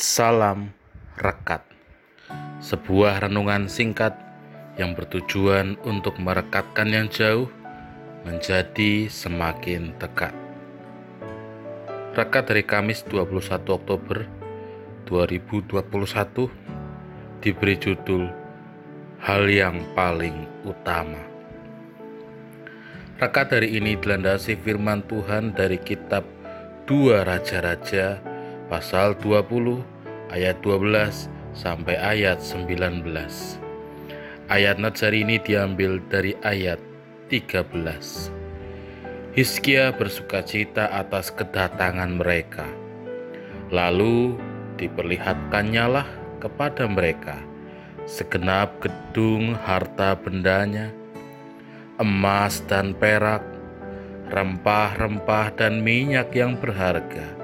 Salam Rekat. Sebuah renungan singkat yang bertujuan untuk merekatkan yang jauh menjadi semakin dekat Rekat dari Kamis 21 Oktober 2021 diberi judul Hal yang paling utama. Rekat dari ini dilandasi firman Tuhan dari kitab Dua Raja-Raja pasal 20 ayat 12 sampai ayat 19. Ayat Natsari ini diambil dari ayat 13. Hizkia bersuka cita atas kedatangan mereka. Lalu diperlihatkannya lah kepada mereka segenap gedung harta bendanya, emas dan perak, rempah-rempah dan minyak yang berharga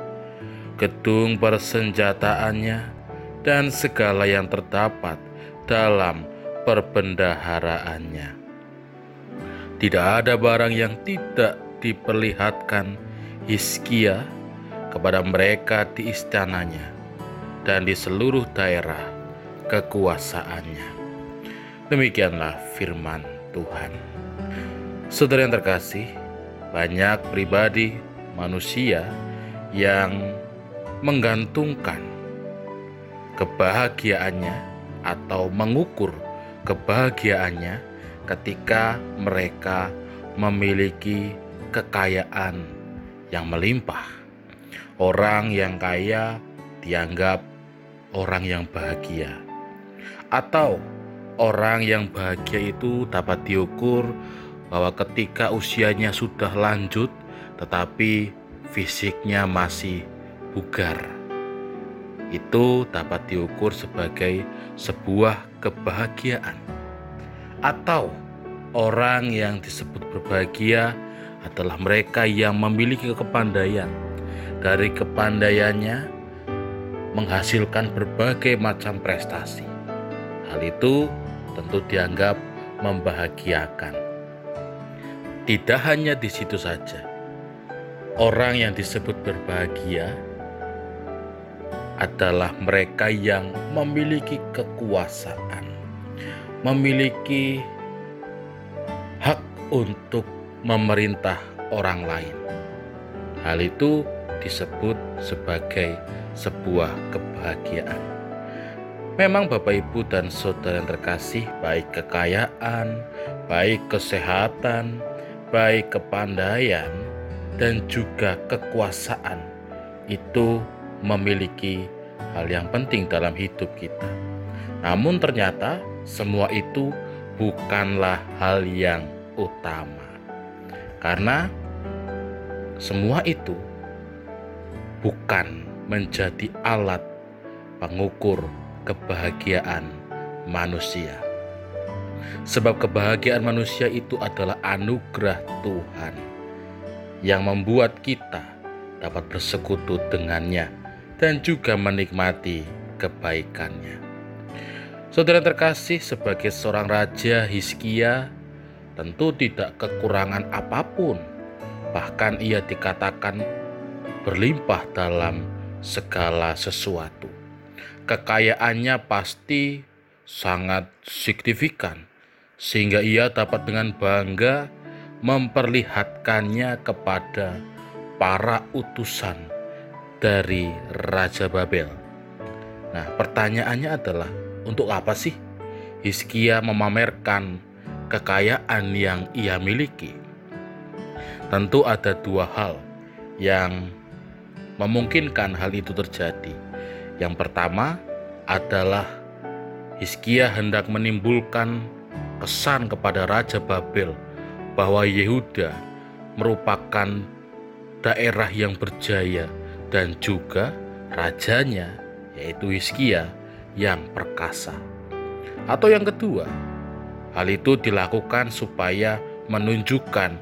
gedung persenjataannya, dan segala yang terdapat dalam perbendaharaannya. Tidak ada barang yang tidak diperlihatkan Hizkia kepada mereka di istananya dan di seluruh daerah kekuasaannya. Demikianlah firman Tuhan. Saudara yang terkasih, banyak pribadi manusia yang menggantungkan kebahagiaannya atau mengukur kebahagiaannya ketika mereka memiliki kekayaan yang melimpah. Orang yang kaya dianggap orang yang bahagia, atau orang yang bahagia itu dapat diukur bahwa ketika usianya sudah lanjut, tetapi fisiknya masih bugar. Itu dapat diukur sebagai sebuah kebahagiaan. Atau orang yang disebut berbahagia adalah mereka yang memiliki kepandaian. Dari kepandaiannya menghasilkan berbagai macam prestasi. Hal itu tentu dianggap membahagiakan. Tidak hanya di situ saja, orang yang disebut berbahagia adalah mereka yang memiliki kekuasaan, memiliki hak untuk memerintah orang lain. Hal itu disebut sebagai sebuah kebahagiaan. Memang Bapak Ibu dan Saudara yang terkasih, baik kekayaan, baik kesehatan, baik kepandaian, dan juga kekuasaan itu memiliki hal yang penting dalam hidup kita. Namun ternyata semua itu bukanlah hal yang utama. Karena semua itu bukan menjadi alat pengukur kebahagiaan manusia. Sebab kebahagiaan manusia itu adalah anugerah Tuhan yang membuat kita dapat bersekutu dengannya dan juga menikmati kebaikannya. Saudara terkasih, sebagai seorang raja Hizkia tentu tidak kekurangan apa pun, bahkan ia dikatakan berlimpah dalam segala sesuatu. Kekayaannya pasti sangat signifikan, sehingga ia dapat dengan bangga memperlihatkannya kepada para utusan dari Raja Babel. Nah, pertanyaannya adalah untuk apa sih Hizkia memamerkan kekayaan yang ia miliki? Tentu ada dua hal yang memungkinkan hal itu terjadi. Yang pertama adalah Hizkia hendak menimbulkan kesan kepada Raja Babel bahwa Yehuda merupakan daerah yang berjaya dan juga rajanya yaitu Hizkia yang perkasa. Atau yang kedua, hal itu dilakukan supaya menunjukkan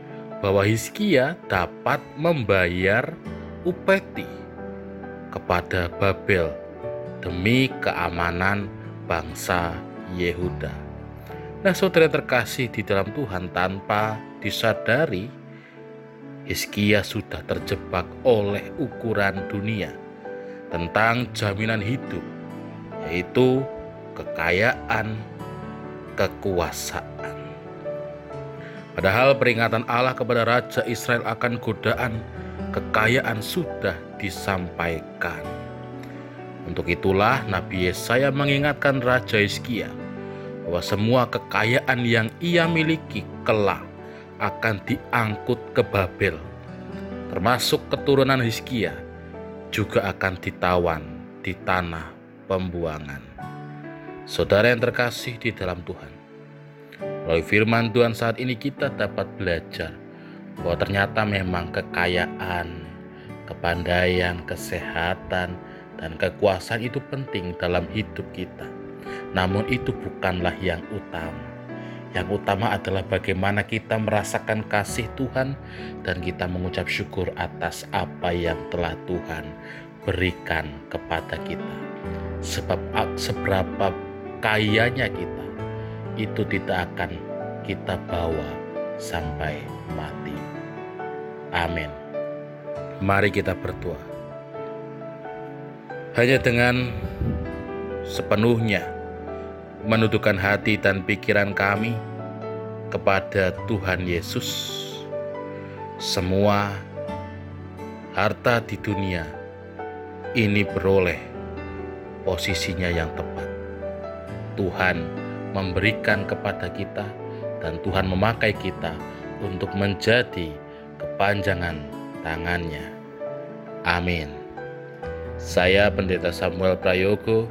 bahwa Hizkia dapat membayar upeti kepada Babel demi keamanan bangsa Yehuda. Nah, saudara terkasih di dalam Tuhan tanpa disadari Hizkia sudah terjebak oleh ukuran dunia. tentang jaminan hidup, yaitu kekayaan, kekuasaan. Padahal peringatan Allah kepada Raja Israel akan godaan kekayaan sudah disampaikan. Untuk itulah Nabi Yesaya mengingatkan Raja Hizkia bahwa semua kekayaan yang ia miliki kelak akan diangkut ke Babel, termasuk keturunan Hizkia juga akan ditawan di tanah pembuangan. Saudara yang terkasih di dalam Tuhan, melalui firman Tuhan saat ini kita dapat belajar bahwa ternyata memang kekayaan, kepandaian, kesehatan, dan kekuasaan itu penting dalam hidup kita. Namun itu bukanlah yang utama. Yang utama adalah bagaimana kita merasakan kasih Tuhan dan kita mengucap syukur atas apa yang telah Tuhan berikan kepada kita. Sebab seberapa kayanya kita, itu tidak akan kita bawa sampai mati. Amin. Mari kita berdoa. Hanya dengan sepenuhnya menundukkan hati dan pikiran kami kepada Tuhan Yesus. Semua harta di dunia ini beroleh posisinya yang tepat. Tuhan memberikan kepada kita dan Tuhan memakai kita untuk menjadi kepanjangan tangannya. Amin. Saya Pendeta Samuel Prayogo